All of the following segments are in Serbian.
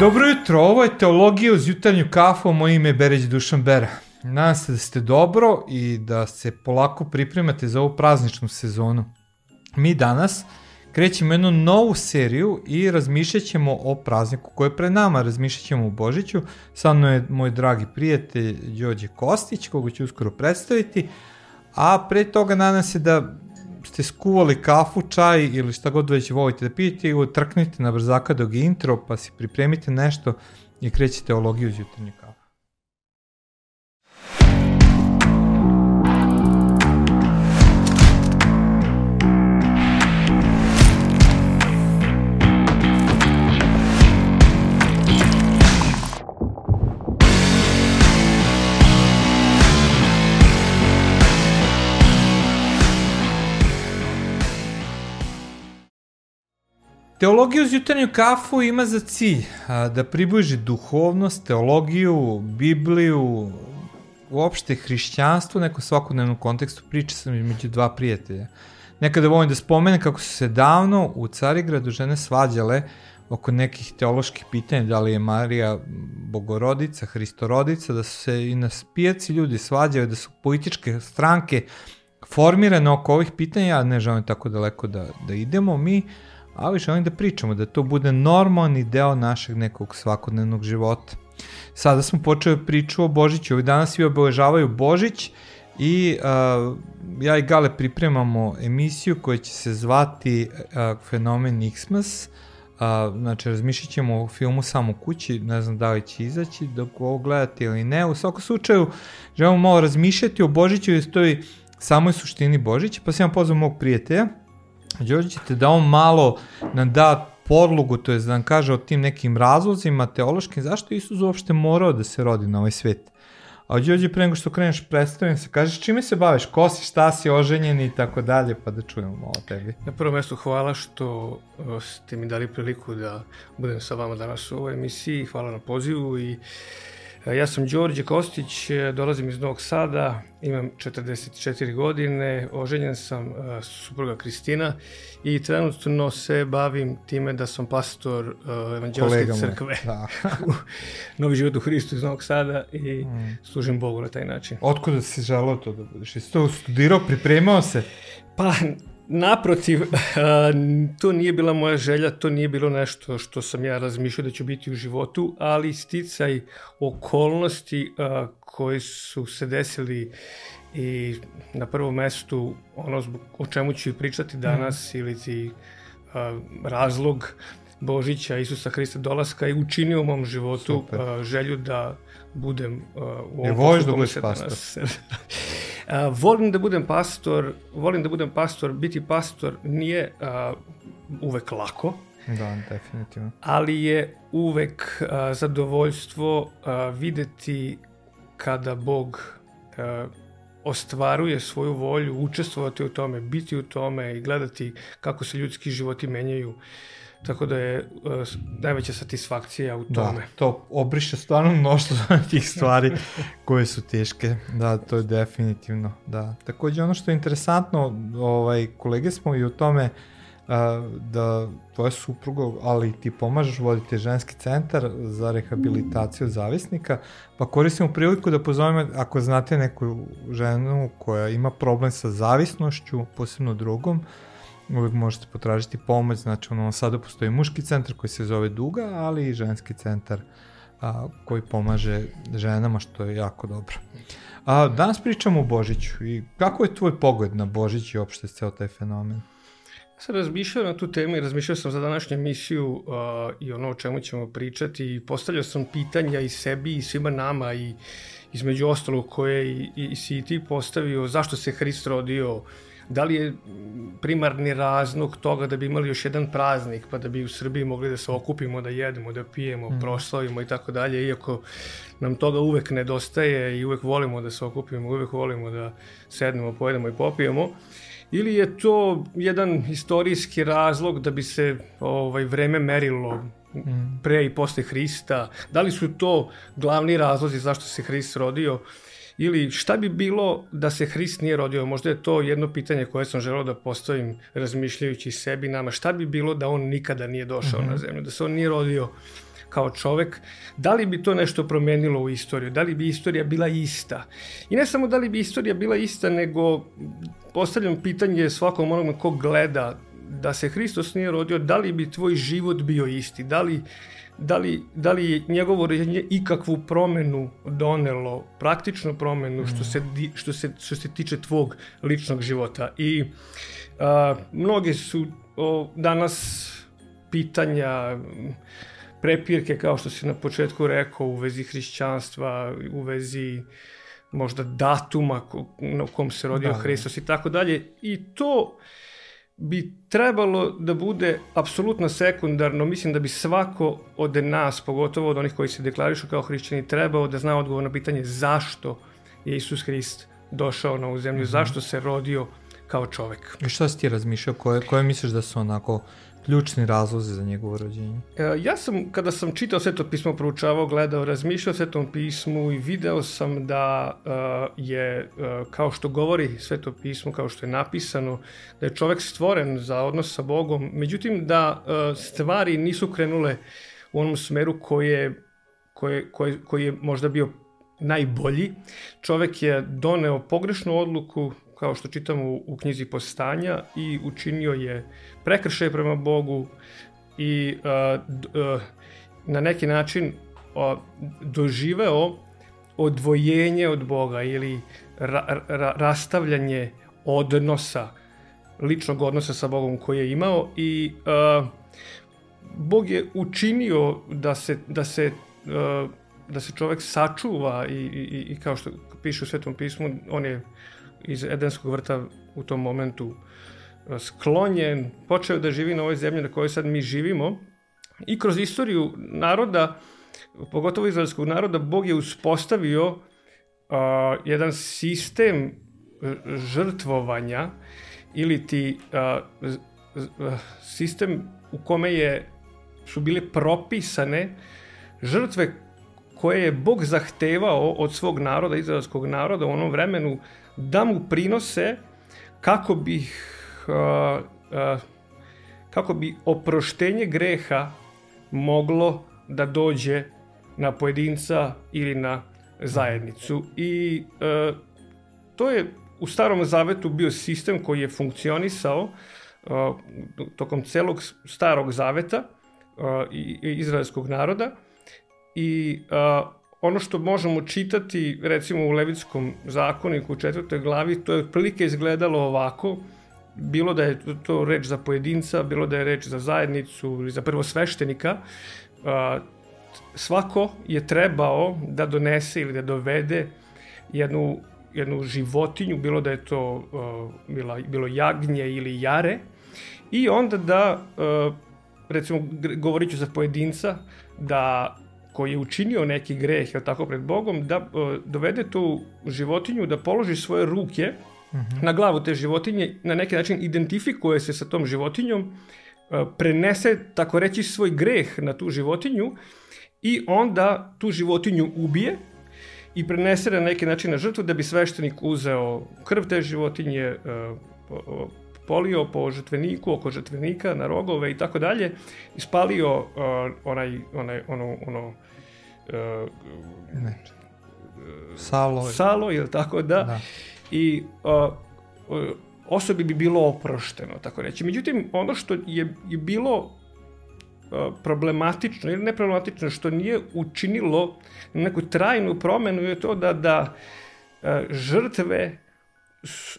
Dobro jutro, ovo je Teologija uz jutarnju kafu, moje ime je Bereć Dušan Bera. Nadam se da ste dobro i da se polako pripremate za ovu prazničnu sezonu. Mi danas krećemo jednu novu seriju i razmišljat ćemo o prazniku koji je pred nama, razmišljat ćemo o Božiću. Sa mnom je moj dragi prijatelj Đorđe Kostić, koga ću uskoro predstaviti, a pre toga nadam se da ste skuvali kafu, čaj ili šta god već volite da pijete utrknite na brzaka dok je intro, pa si pripremite nešto i krećete teologiju uz jutarnju kafu. Teologija uz jutarnju kafu ima za cilj a, da približi duhovnost, teologiju, Bibliju, uopšte hrišćanstvo, neko svakodnevnom kontekstu priča sam između dva prijatelja. Nekada volim da spomenem kako su se davno u Carigradu žene svađale oko nekih teoloških pitanja, da li je Marija bogorodica, hristorodica, da su se i na pijaci ljudi svađaju, da su političke stranke formirane oko ovih pitanja, a ne želim tako daleko da, da idemo. Mi ali želim da pričamo, da to bude normalni deo našeg nekog svakodnevnog života. Sada smo počeli priču o Božiću, ovih dana svi obeležavaju Božić i uh, ja i Gale pripremamo emisiju koja će se zvati uh, Fenomen Xmas, uh, znači razmišljat ćemo o filmu Samo kući, ne znam da li će izaći dok ovo gledate ili ne, u svakom slučaju želimo malo razmišljati o Božiću i stoji samoj suštini Božića, pa sam ja pozvao mog prijatelja, Đorđe da on malo nam da podlogu, to je da nam kaže o tim nekim razlozima teološkim, zašto Isus uopšte morao da se rodi na ovaj svet. A Đorđe, pre nego što kreneš predstavljam se, kažeš čime se baviš, ko si, šta si, oženjen i tako dalje, pa da čujemo malo tebi. Na prvom mestu hvala što ste mi dali priliku da budem sa vama danas u ovoj emisiji, hvala na pozivu i uh, Ja sam Đorđe Kostić, dolazim iz Novog Sada, imam 44 godine, oženjen sam uh, supruga Kristina i trenutno se bavim time da sam pastor uh, evanđelske crkve da. Novi život u Hristu iz Novog Sada i mm. služim Bogu na taj način. Otkuda si želao to da budeš? Jesi to studirao, pripremao se? Pa, Naprotiv, to nije bila moja želja, to nije bilo nešto što sam ja razmišljao da ću biti u životu, ali sticaj okolnosti koji su se desili i na prvom mestu ono zbog, o čemu ću pričati danas mm. ili ti razlog Božića Isusa Hrista dolaska i učinio u mom životu Super. želju da budem u ovom voliš da budeš pastor? uh, volim da budem pastor, volim da budem pastor, biti pastor nije uh, uvek lako. Da, definitivno. Ali je uvek uh, zadovoljstvo uh, videti kada Bog uh, ostvaruje svoju volju, učestvovati u tome, biti u tome i gledati kako se ljudski životi menjaju. Uh, Tako da je uh, najveća satisfakcija u da, tome. Da, to obriše stvarno mnoštvo tih stvari koje su teške. Da, to je definitivno. Da. Takođe ono što je interesantno, ovaj, kolege smo i u tome uh, da tvoja supruga, ali ti pomažeš, vodite ženski centar za rehabilitaciju zavisnika, pa koristimo priliku da pozovemo, ako znate neku ženu koja ima problem sa zavisnošću, posebno drugom, uh, uvek možete potražiti pomoć, znači u Novom Sadu postoji muški centar koji se zove Duga, ali i ženski centar a, koji pomaže ženama, što je jako dobro. A, danas pričamo o Božiću i kako je tvoj pogled na Božić i opšte ceo taj fenomen? Ja sam razmišljao na tu temu i razmišljao sam za današnju emisiju uh, i ono o čemu ćemo pričati i postavljao sam pitanja i sebi i svima nama i između ostalog koje i, i, i si ti postavio zašto se Hrist rodio uh, da li je primarni razlog toga da bi imali još jedan praznik, pa da bi u Srbiji mogli da se okupimo, da jedemo, da pijemo, mm. proslavimo i tako dalje, iako nam toga uvek nedostaje i uvek volimo da se okupimo, uvek volimo da sednemo, pojedemo i popijemo, ili je to jedan istorijski razlog da bi se ovaj vreme merilo mm. pre i posle Hrista, da li su to glavni razlozi zašto se Hrist rodio, Ili šta bi bilo da se Hrist nije rodio? Možda je to jedno pitanje koje sam želeo da postavim razmišljajući sebi nama. Šta bi bilo da on nikada nije došao mm -hmm. na zemlju? Da se on nije rodio kao čovek, da li bi to nešto promenilo u istoriju, da li bi istorija bila ista. I ne samo da li bi istorija bila ista, nego postavljam pitanje svakom onom ko gleda da se Hristos nije rodio, da li bi tvoj život bio isti, da li, da li, da li je njegovo rođenje ikakvu promenu donelo, praktičnu promenu što se, što se, što se tiče tvog ličnog života. I a, mnoge su o, danas pitanja, prepirke, kao što si na početku rekao, u vezi hrišćanstva, u vezi možda datuma na kom se rodio da, da. Hristos i tako dalje. I to bi trebalo da bude apsolutno sekundarno. Mislim da bi svako od nas, pogotovo od onih koji se deklarišu kao hrišćani, trebao da zna odgovor na pitanje zašto je Isus Hrist došao na ovu zemlju, mm -hmm. zašto se rodio kao čovek. I šta si ti razmišljao? Koje, koje misliš da su onako ključni razlozi za njegovo rođenje? E, ja sam, kada sam čitao Sveto pismo, proučavao, gledao, razmišljao o Svetom pismu i video sam da uh, je, uh, kao što govori Sveto pismo, kao što je napisano, da je čovek stvoren za odnos sa Bogom, međutim da uh, stvari nisu krenule u onom smeru koje, koje, koje, koji je možda bio najbolji. Čovek je doneo pogrešnu odluku, kao što čitamo u, u knjizi Postanja i učinio je prekršaj prema Bogu i uh, uh, na neki način uh, doživeo odvojenje od Boga ili ra, ra, rastavljanje odnosa, ličnog odnosa sa Bogom koji je imao i uh, Bog je učinio da se, da se, uh, da se čovek sačuva i, i, i kao što piše u Svetom pismu, on je iz Edenskog vrta u tom momentu e, sklonjen, počeo da živi na ovoj zemlji na kojoj sad mi živimo. I kroz istoriju naroda, pogotovo izraelskog naroda, Bog je uspostavio uh, jedan sistem žrtvovanja ili ti uh, sistem u kome je su bile propisane žrtve koje je Bog zahtevao od svog naroda, izraelskog naroda u onom vremenu da mu prinose kako bi uh, uh, kako bi oproštenje greha moglo da dođe na pojedinca ili na zajednicu. I uh, to je u starom zavetu bio sistem koji je funkcionisao tokom celog starog zaveta i izraelskog naroda i uh, ono što možemo čitati recimo u Levitskom zakoniku u četvrtoj glavi, to je otprilike izgledalo ovako, bilo da je to reč za pojedinca, bilo da je reč za zajednicu ili za prvosveštenika, svako je trebao da donese ili da dovede jednu, jednu životinju, bilo da je to bila, bilo jagnje ili jare, i onda da, recimo, govorit ću za pojedinca, da koji je učinio neki greh, je tako, pred Bogom, da uh, dovede tu životinju, da položi svoje ruke mhm. -huh. na glavu te životinje, na neki način identifikuje se sa tom životinjom, uh, prenese, tako reći, svoj greh na tu životinju i onda tu životinju ubije i prenese na neki način na žrtvu da bi sveštenik uzeo krv te životinje, uh, polio po žetveniku, oko žetvenika, na rogove i tako dalje, ispalio uh, onaj, onaj, ono, ono, uh, ne. salo, salo, ili tako da, da. i uh, uh, osobi bi bilo oprošteno, tako reći. Međutim, ono što je, je bilo uh, problematično ili neproblematično, što nije učinilo neku trajnu promenu je to da, da uh, žrtve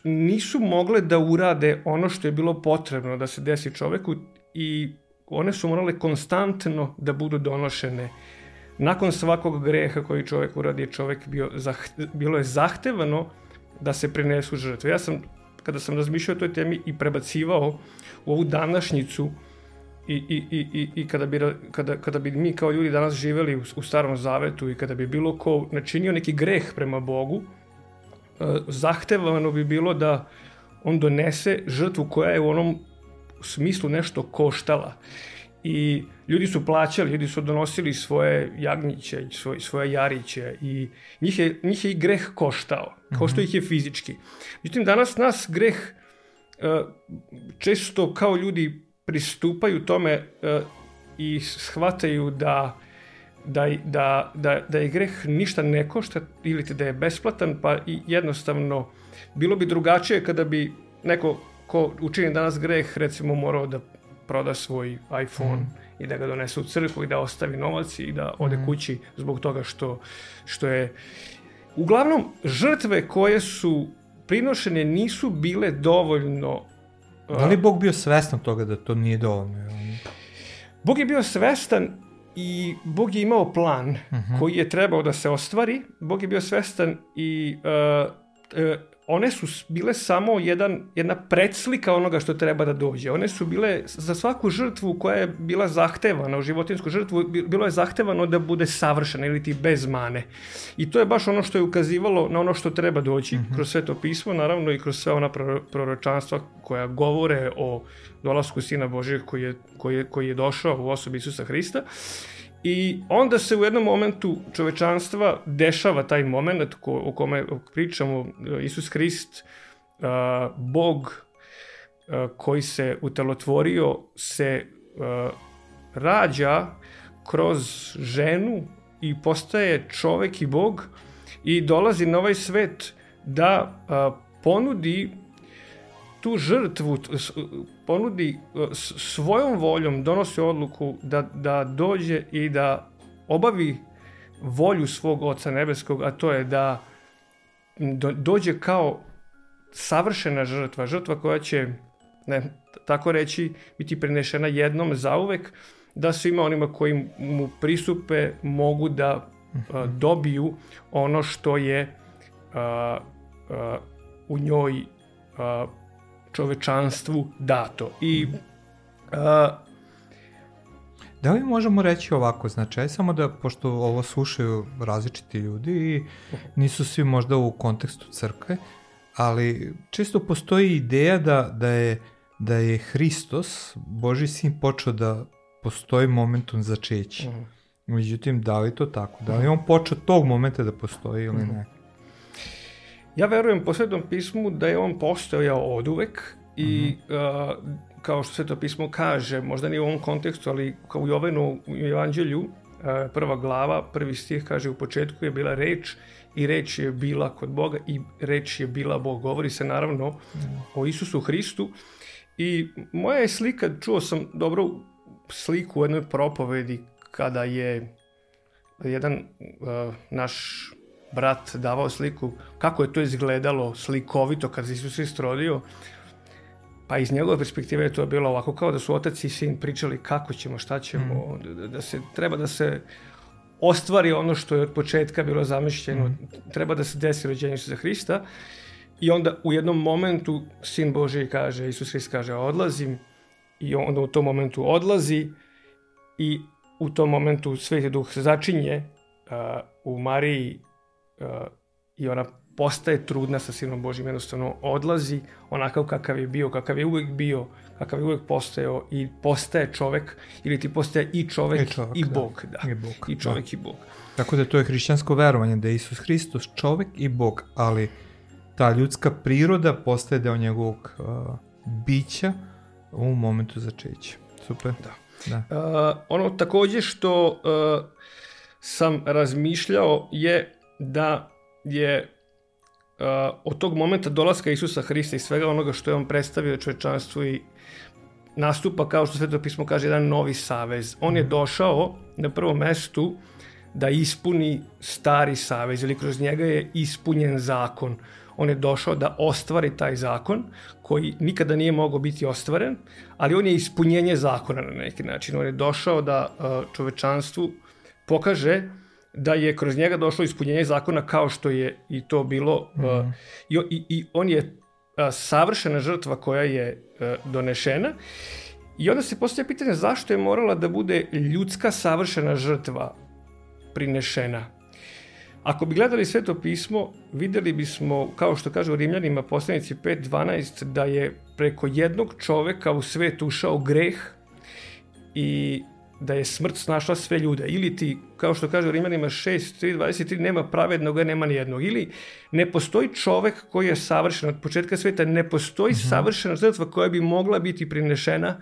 nisu mogle da urade ono što je bilo potrebno da se desi čoveku i one su morale konstantno da budu donošene. Nakon svakog greha koji čovek uradi, čovek bio, zahte, bilo je zahtevano da se prinesu žrtve. Ja sam, kada sam razmišljao o toj temi i prebacivao u ovu današnjicu i, i, i, i, i kada, bi, kada, kada bi mi kao ljudi danas živeli u, u starom zavetu i kada bi bilo ko načinio neki greh prema Bogu, E, zahtevano bi bilo da on donese žrtvu koja je u onom smislu nešto koštala. I ljudi su plaćali, ljudi su donosili svoje jagnjiće, svoje, svoje jariće i njih je, njih je i greh koštao, kao što mhm. ih je fizički. Međutim, danas nas greh uh, često kao ljudi pristupaju tome uh, i shvataju da da, da, da, da je greh ništa ne košta ili da je besplatan, pa i jednostavno bilo bi drugačije kada bi neko ko učini danas greh recimo morao da proda svoj iPhone mm. i da ga donese u crkvu i da ostavi novac i da ode mm. kući zbog toga što, što je... Uglavnom, žrtve koje su prinošene nisu bile dovoljno... Da li Bog bio svestan toga da to nije dovoljno? Bog je bio svestan i Bog je imao plan uh mhm. -huh. koji je trebao da se ostvari. Bog je bio svestan i uh, uh, one su bile samo jedan, jedna predslika onoga što treba da dođe. One su bile za svaku žrtvu koja je bila zahtevana, u životinsku žrtvu, bilo je zahtevano da bude savršena ili ti bez mane. I to je baš ono što je ukazivalo na ono što treba doći, mm -hmm. kroz sve to pismo, naravno i kroz sve ona proročanstva koja govore o dolasku Sina Božijeg koji je, koji je, koji je došao u osobi Isusa Hrista. Uh, I onda se u jednom momentu čovečanstva dešava taj moment ko, o kome pričamo, Isus Hrist, uh, Bog uh, koji se utelotvorio, se uh, rađa kroz ženu i postaje čovek i Bog i dolazi na ovaj svet da uh, ponudi tu žrtvu ponudi e, svojom voljom, donosi odluku da, da dođe i da obavi volju svog Oca Nebeskog, a to je da do, dođe kao savršena žrtva, žrtva koja će, ne, tako reći, biti prenešena jednom zauvek, da svima onima koji mu prisupe mogu da a, mhm. dobiju ono što je a, a, u njoj a, čovečanstvu dato. I a, Da li možemo reći ovako, znači, samo da, pošto ovo slušaju različiti ljudi i nisu svi možda u kontekstu crkve, ali često postoji ideja da, da, je, da je Hristos, Boži sin, počeo da postoji momentum začeća. Mhm. -huh. Međutim, da li to tako? Da li on počeo tog momenta da postoji ili ne? Ja verujem po svetom pismu da je on postojao od uvek i mm -hmm. uh, kao što sveto pismo kaže, možda nije u ovom kontekstu, ali kao u Jovenu u Evanđelju, uh, prva glava, prvi stih kaže u početku je bila reč i reč je bila kod Boga i reč je bila Bog. Govori se naravno mm -hmm. o Isusu Hristu i moja je slika, čuo sam dobru sliku u jednoj propovedi kada je jedan uh, naš brat davao sliku kako je to izgledalo slikovito kad se Isus Hrist rodio, pa iz njegove perspektive je to bilo ovako kao da su otac i sin pričali kako ćemo, šta ćemo, mm. da, da se treba da se ostvari ono što je od početka bilo zamišljeno, mm. treba da se desi rođenje Isusa Hrista i onda u jednom momentu sin Boži kaže, Isus Hrist kaže odlazim i onda u tom momentu odlazi i u tom momentu Sveti Duh se začinje uh, u Mariji i ona postaje trudna sa Sinom Božim, jednostavno odlazi onakav kakav je bio, kakav je uvek bio, kakav je uvek postajao i postaje čovek, ili ti postaje i čovek i, čovek, i da. Bog. Da. I, Bog, I čovek da. i Bog. Tako da to je hrišćansko verovanje, da je Isus Hristos čovek i Bog, ali ta ljudska priroda postaje deo njegovog uh, bića u momentu začeća. Super. Da. da. Uh, ono takođe što uh, sam razmišljao je da je uh, od tog momenta dolaska Isusa Hrista i svega onoga što je on predstavio čovečanstvu i nastupa, kao što Sveto pismo kaže, jedan novi savez. On je došao na prvom mestu da ispuni stari savez ili kroz njega je ispunjen zakon. On je došao da ostvari taj zakon koji nikada nije mogao biti ostvaren, ali on je ispunjenje zakona na neki način. On je došao da uh, čovečanstvu pokaže da je kroz njega došlo ispunjenje zakona kao što je i to bilo mm uh, i, i on je uh, savršena žrtva koja je uh, donešena i onda se postavlja pitanje zašto je morala da bude ljudska savršena žrtva prinešena. Ako bi gledali sveto pismo, videli bismo, kao što kaže u Rimljanima poslanici 5.12, da je preko jednog čoveka u svet ušao greh i da je smrt snašla sve ljude. Ili ti, kao što kaže Rimanima 6, 3, 23, nema pravednog, nema ni jednog. Ili ne postoji čovek koji je savršen od početka sveta, ne postoji mm -hmm. savršena žrtva koja bi mogla biti prinešena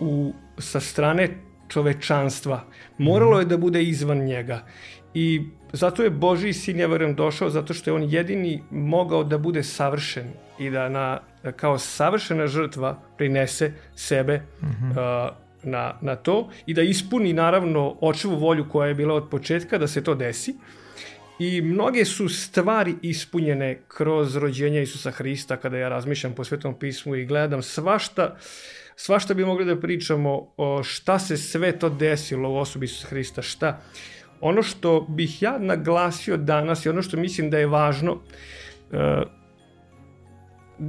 u, sa strane čovečanstva. Moralo je da bude izvan njega. I zato je Boži sin, ja verujem, došao zato što je on jedini mogao da bude savršen i da na, kao savršena žrtva prinese sebe mm -hmm. uh, na, na to i da ispuni naravno očevu volju koja je bila od početka da se to desi. I mnoge su stvari ispunjene kroz rođenje Isusa Hrista kada ja razmišljam po Svetom pismu i gledam svašta svašta bi mogli da pričamo o šta se sve to desilo u osobi Isusa Hrista, šta. Ono što bih ja naglasio danas i ono što mislim da je važno uh,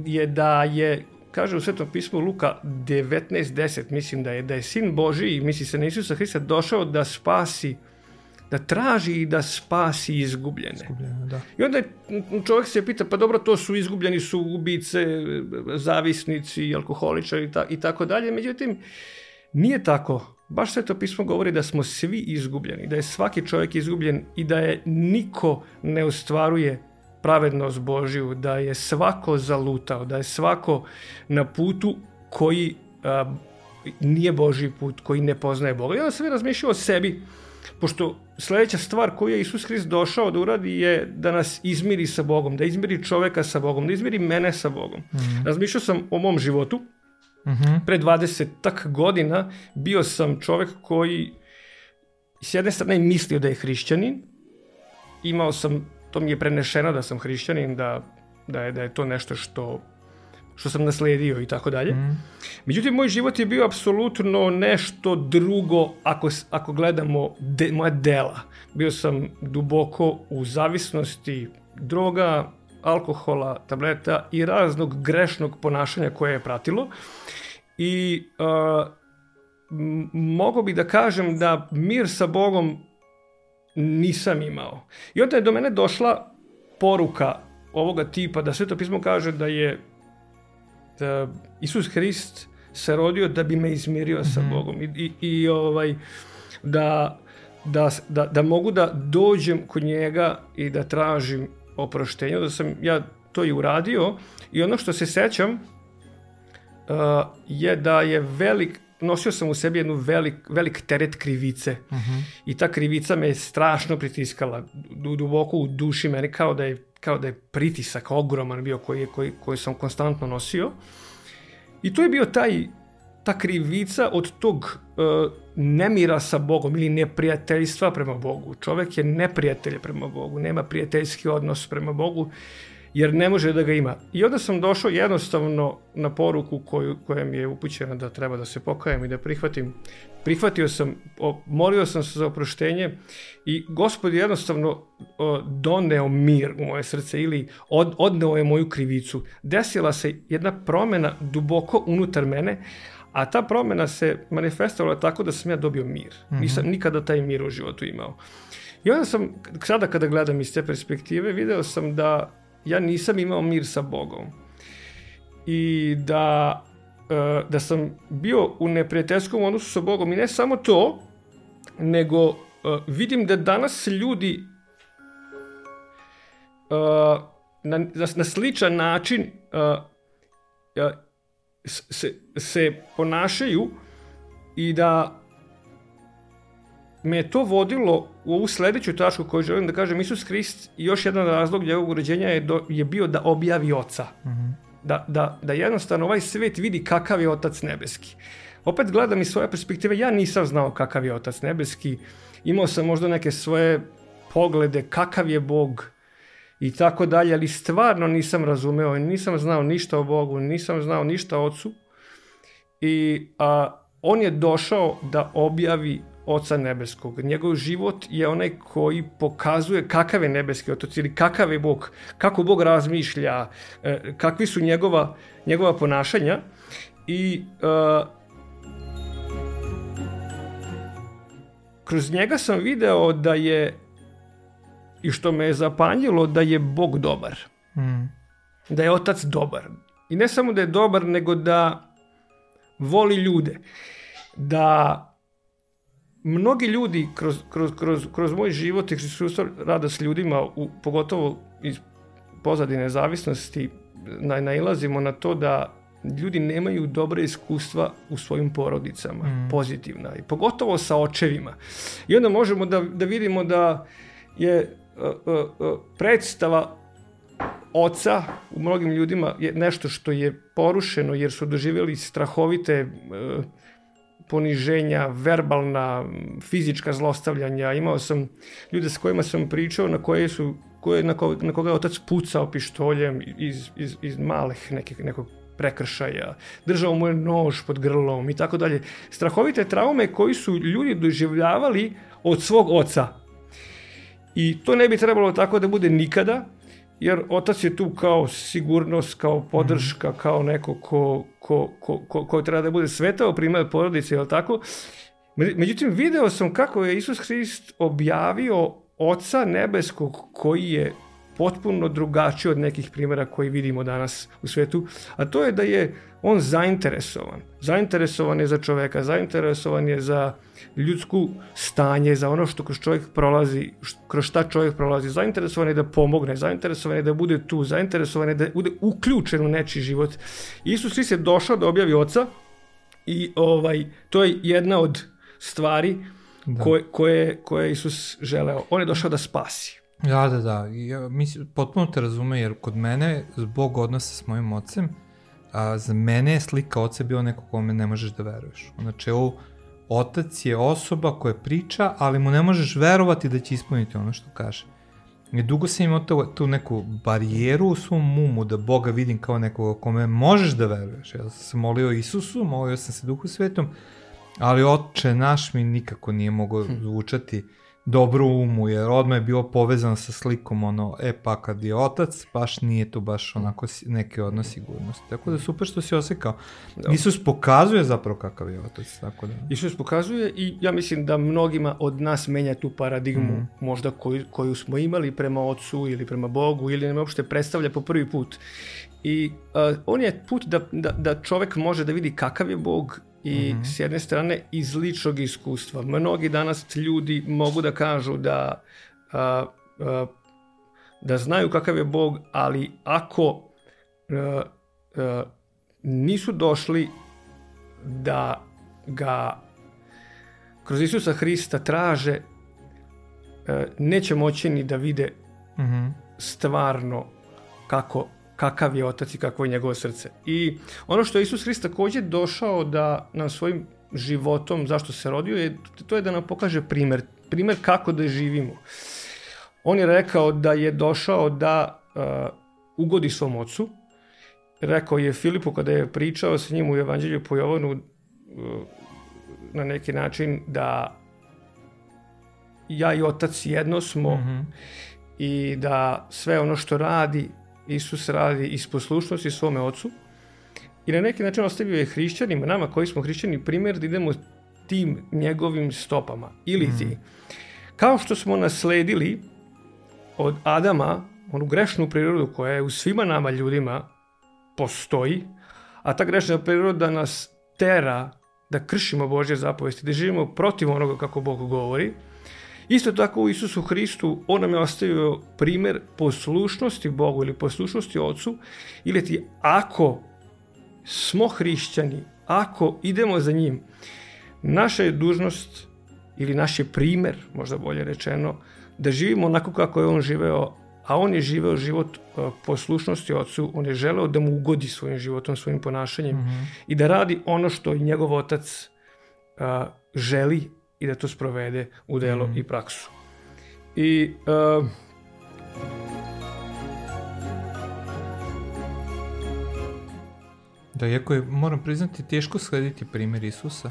je da je kaže u Svetom pismu Luka 19.10, mislim da je da je sin Boži i misli se na Isusa Hrista došao da spasi da traži i da spasi izgubljene. izgubljene da. I onda čovjek se pita, pa dobro, to su izgubljeni su ubice, zavisnici, alkoholičari i tako dalje. Međutim, nije tako. Baš sve to pismo govori da smo svi izgubljeni, da je svaki čovjek izgubljen i da je niko ne ostvaruje pravednost Božiju, da je svako zalutao, da je svako na putu koji a, nije Božji put, koji ne poznaje Boga. I onda sam razmišljao o sebi, pošto sledeća stvar koju je Isus Hrist došao da uradi je da nas izmiri sa Bogom, da izmiri čoveka sa Bogom, da izmiri mene sa Bogom. Mm -hmm. Razmišljao sam o mom životu. Mm -hmm. Pre 20 tak godina bio sam čovek koji s jedne strane mislio da je hrišćanin, imao sam to mi je prenešeno da sam hrišćanin, da, da, je, da je to nešto što što sam nasledio i tako dalje. Mm. Međutim, moj život je bio apsolutno nešto drugo ako, ako gledamo de, moja dela. Bio sam duboko u zavisnosti droga, alkohola, tableta i raznog grešnog ponašanja koje je pratilo. I uh, mogo bi da kažem da mir sa Bogom nisam imao. I onda je do mene došla poruka ovoga tipa da Sveto pismo kaže da je da Isus Hrist se rodio da bi me izmirio sa mhm. Bogom i, i, i ovaj da, da, da, da mogu da dođem kod njega i da tražim oproštenje, da sam ja to i uradio i ono što se sećam uh, je da je velik nosio sam u sebi jednu velik, velik teret krivice uh mhm. -huh. i ta krivica me je strašno pritiskala duboko u duši meni kao da je kao da je pritisak ogroman bio koji, je, koji, koji sam konstantno nosio i to je bio taj ta krivica od tog uh, nemira sa Bogom ili neprijateljstva prema Bogu. Čovek je neprijatelj prema Bogu, nema prijateljski odnos prema Bogu jer ne može da ga ima. I onda sam došao jednostavno na poruku koju, koja mi je upućena da treba da se pokajem i da prihvatim. Prihvatio sam, molio sam se za oproštenje i gospod jednostavno doneo mir u moje srce ili od, odneo je moju krivicu. Desila se jedna promena duboko unutar mene, a ta promena se manifestovala tako da sam ja dobio mir. Mm -hmm. Nisam nikada taj mir u životu imao. I onda sam, sada kada gledam iz te perspektive, video sam da ja nisam imao mir sa Bogom. I da, uh, da sam bio u neprijateljskom odnosu sa Bogom i ne samo to, nego uh, vidim da danas ljudi uh, na, na sličan način se, se ponašaju i da me je to vodilo u ovu sledeću tačku koju želim da kažem, Isus Hrist i još jedan razlog njegovog uređenja je, do, je bio da objavi oca. Mm -hmm. da, da, da jednostavno ovaj svet vidi kakav je otac nebeski. Opet gledam iz svoje perspektive, ja nisam znao kakav je otac nebeski, imao sam možda neke svoje poglede, kakav je Bog i tako dalje, ali stvarno nisam razumeo, nisam znao ništa o Bogu, nisam znao ništa o ocu i a, on je došao da objavi Oca Nebeskog. Njegov život je onaj koji pokazuje kakav je nebeski otac ili kakav je Bog, kako Bog razmišlja, e, kakvi su njegova, njegova ponašanja i uh, kroz njega sam video da je i što me je zapanjilo da je Bog dobar. Mm. Da je otac dobar. I ne samo da je dobar, nego da voli ljude. da mnogi ljudi kroz, kroz, kroz, kroz moj život i kroz rada s ljudima, u, pogotovo iz pozadine zavisnosti, na, nailazimo na to da ljudi nemaju dobre iskustva u svojim porodicama, mm. pozitivna, i pogotovo sa očevima. I onda možemo da, da vidimo da je uh, uh, predstava oca u mnogim ljudima je nešto što je porušeno jer su doživjeli strahovite uh, poniženja, verbalna, fizička zlostavljanja. Imao sam ljude s kojima sam pričao na koje su koje, na, ko, na koga je otac pucao pištoljem iz, iz, iz malih nekih, nekog prekršaja, držao mu je nož pod grlom i tako dalje. Strahovite traume koji su ljudi doživljavali od svog oca. I to ne bi trebalo tako da bude nikada, jer otac je tu kao sigurnost, kao podrška, mm. kao neko ko, ko, ko, ko, ko treba da bude svetao primjer porodice, jel tako? Međutim, video sam kako je Isus Hrist objavio Oca nebeskog koji je potpuno drugačiji od nekih primjera koji vidimo danas u svetu, a to je da je on zainteresovan. Zainteresovan je za čoveka, zainteresovan je za ljudsku stanje, za ono što kroz čovjek prolazi, kroz šta čovjek prolazi, zainteresovan je da pomogne, zainteresovan je da bude tu, zainteresovan je da bude uključen u nečiji život. Isus Hrist je došao da objavi oca i ovaj, to je jedna od stvari da. koje, koje, koje Isus želeo. On je došao da spasi. Da, da, da. Ja, mislim, potpuno te razume, jer kod mene, zbog odnosa s mojim ocem, a, za mene je slika oca bio neko kome ne možeš da veruješ. Znači, ovo, otac je osoba koja priča, ali mu ne možeš verovati da će ispuniti ono što kaže. I dugo sam imao tu, tu neku barijeru u svom umu da Boga vidim kao nekoga kome možeš da veruješ. Ja sam se molio Isusu, molio sam se Duhu Svetom, ali oče naš mi nikako nije mogao hm. zvučati dobro umu, jer odmah je bio povezan sa slikom, ono, e pa kad je otac, baš nije tu baš onako neke odnos sigurnosti. Tako da super što si osekao. Da. Isus pokazuje zapravo kakav je otac, tako da. Isus pokazuje i ja mislim da mnogima od nas menja tu paradigmu, mm. možda koju, koju smo imali prema ocu ili prema Bogu ili nam uopšte predstavlja po prvi put. I uh, on je put da, da, da čovek može da vidi kakav je Bog i mm -hmm. s jedne strane iz ličnog iskustva. Mnogi danas ljudi mogu da kažu da a, a, da znaju kakav je Bog, ali ako a, a, nisu došli da ga kroz Isusa Hrista traže, a, neće moći ni da vide mm -hmm. stvarno kako kakav je otac i kakvo je njegovo srce. I ono što je Isus Hrist takođe došao da nam svojim životom, zašto se rodio, je, to je da nam pokaže primer, primer kako da živimo. On je rekao da je došao da uh, ugodi svom ocu. Rekao je Filipu kada je pričao sa njim u Evanđelju po Jovanu uh, na neki način da ja i otac jedno smo mm -hmm. i da sve ono što radi Isus radi iz poslušnosti svome ocu i na neki način ostavio je hrišćanima, nama koji smo hrišćani, primjer da idemo tim njegovim stopama. Ili ti, mm. kao što smo nasledili od Adama onu grešnu prirodu koja je u svima nama ljudima postoji, a ta grešna priroda nas tera da kršimo Božje zapovesti, da živimo protiv onoga kako Bog govori, Isto tako u Isusu Hristu on nam je ostavio primer poslušnosti Bogu ili poslušnosti Ocu ili ti ako smo hrišćani, ako idemo za njim, naša je dužnost ili naš je primer, možda bolje rečeno, da živimo onako kako je on živeo, a on je živeo život e, poslušnosti ocu, on je želeo da mu ugodi svojim životom, svojim ponašanjem mm -hmm. i da radi ono što i njegov otac a, želi i da to sprovede u delo mm. i praksu. I uh, Da, iako je, moram priznati, teško slediti primjer Isusa.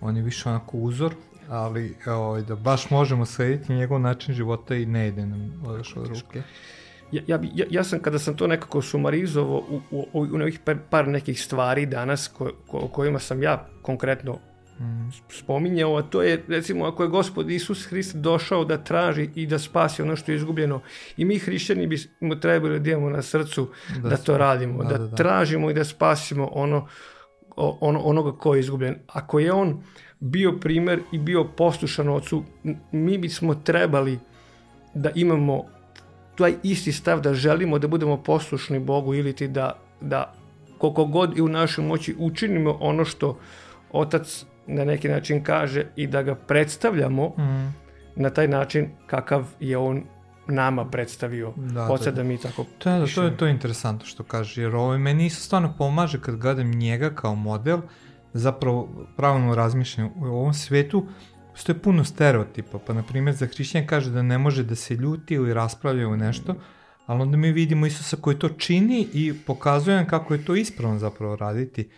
On je više onako uzor, ali ovaj, da baš možemo slediti njegov način života i ne ide nam odeš od ruke. Ja, ja, ja, ja sam kada sam to nekako sumarizovao u, u, u nekih par, par nekih stvari danas ko, ko, o kojima sam ja konkretno spominjao, a to je recimo ako je gospod Isus Hrist došao da traži i da spasi ono što je izgubljeno i mi hrišćani bismo trebali da imamo na srcu da, da to radimo, da, da, da, da tražimo i da spasimo ono on, onoga ko je izgubljen. Ako je on bio primer i bio poslušan ocu, mi bismo trebali da imamo taj isti stav da želimo da budemo poslušni Bogu ili ti da, da koliko god i u našoj moći učinimo ono što otac na neki način kaže i da ga predstavljamo mm. na taj način kakav je on nama predstavio. Da, Oca da, da mi tako to, da, to je to je interesantno što kaže, jer ovo meni isto stvarno pomaže kad gledam njega kao model, zapravo pravilno razmišljam u ovom svetu, što je puno stereotipa, pa na primjer za hrišćan kaže da ne može da se ljuti ili raspravlja u nešto, ali onda mi vidimo Isusa koji to čini i pokazuje nam kako je to ispravno zapravo raditi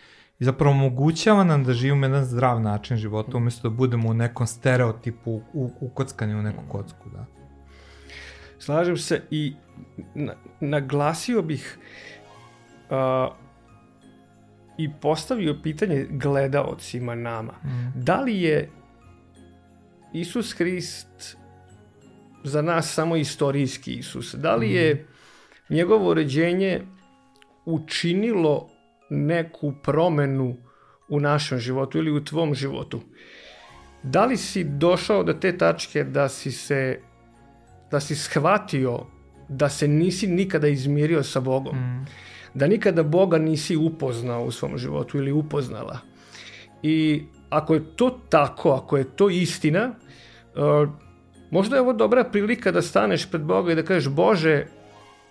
i zapravo omogućava nam da živimo jedan zdrav način života umesto da budemo u nekom stereotipu u, u kockanju u neku kocku, da. Slažem se i na, naglasio bih uh, i postavio pitanje gledaocima nama. Mm. Da li je Isus Hrist za nas samo istorijski Isus? Da li je mm. njegovo ređenje učinilo neku promenu u našem životu ili u tvom životu? Da li si došao do te tačke da si se da si shvatio da se nisi nikada izmirio sa Bogom? Mm. Da nikada Boga nisi upoznao u svom životu ili upoznala? I ako je to tako, ako je to istina, uh, možda je ovo dobra prilika da staneš pred Boga i da kažeš Bože,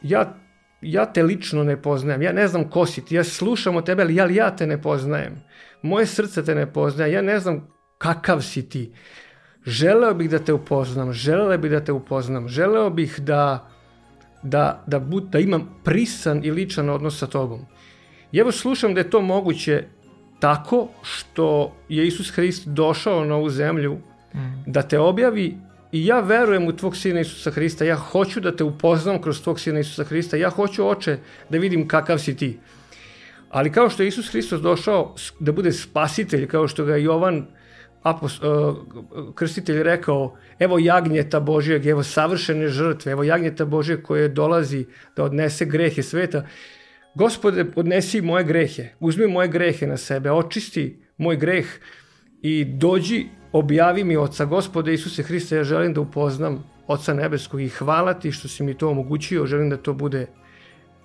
ja, ja te lično ne poznajem, ja ne znam ko si ti, ja slušam o tebe, ali ja, ja te ne poznajem. Moje srce te ne poznaje, ja ne znam kakav si ti. Želeo bih da te upoznam, želeo bih da te upoznam, želeo bih da, da, da, bud, da imam prisan i ličan odnos sa tobom. I evo slušam da je to moguće tako što je Isus Hrist došao na ovu zemlju mm. da te objavi i ja verujem u tvog sina Isusa Hrista, ja hoću da te upoznam kroz tvog sina Isusa Hrista, ja hoću oče da vidim kakav si ti. Ali kao što je Isus Hristos došao da bude spasitelj, kao što ga Jovan apost, uh, krstitelj rekao, evo jagnjeta Božijeg, evo savršene žrtve, evo jagnjeta Božijeg koje dolazi da odnese grehe sveta, Gospode, odnesi moje grehe, uzmi moje grehe na sebe, očisti moj greh i dođi, objavi mi Oca Gospode Isuse Hriste, ja želim da upoznam Oca Nebeskog i hvala ti što si mi to omogućio, želim da to bude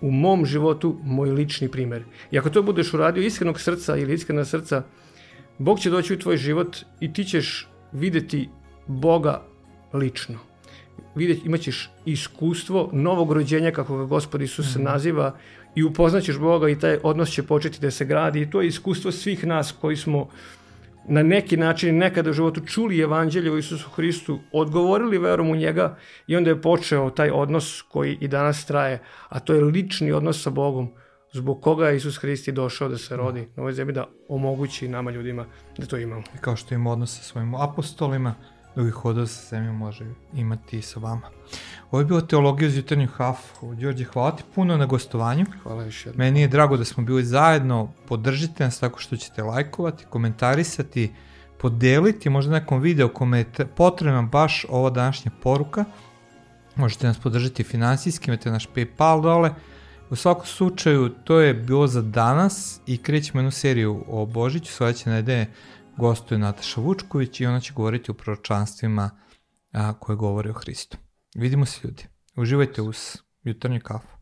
u mom životu moj lični primer. I ako to budeš uradio iskrenog srca ili iskrena srca, Bog će doći u tvoj život i ti ćeš videti Boga lično. Vidjet, imaćeš iskustvo novog rođenja, kako ga Gospod Isus se mm. naziva, i upoznaćeš Boga i taj odnos će početi da se gradi. I to je iskustvo svih nas koji smo na neki način nekada u životu čuli evanđelje o Isusu Hristu, odgovorili verom u njega i onda je počeo taj odnos koji i danas traje, a to je lični odnos sa Bogom zbog koga je Isus Hrist došao da se rodi na ovoj zemlji, da omogući nama ljudima da to imamo. I kao što ima odnos sa svojim apostolima, drugih odnos sa zemljom može imati i sa vama. Ovo je bilo Teologija uz jutarnju hafu. Đorđe, hvala ti puno na gostovanju. Hvala još jedno. Meni je drago da smo bili zajedno. Podržite nas tako što ćete lajkovati, komentarisati, podeliti možda nekom video kome je potrebna baš ova današnja poruka. Možete nas podržati finansijski, imate naš Paypal dole. U svakom slučaju, to je bilo za danas i krećemo jednu seriju o Božiću, sledeće nedelje gostuje Nataša Vučković i ona će govoriti o proročanstvima koje govore o Hristu. Vidimo se ljudi. Uživajte uz jutarnju kafu.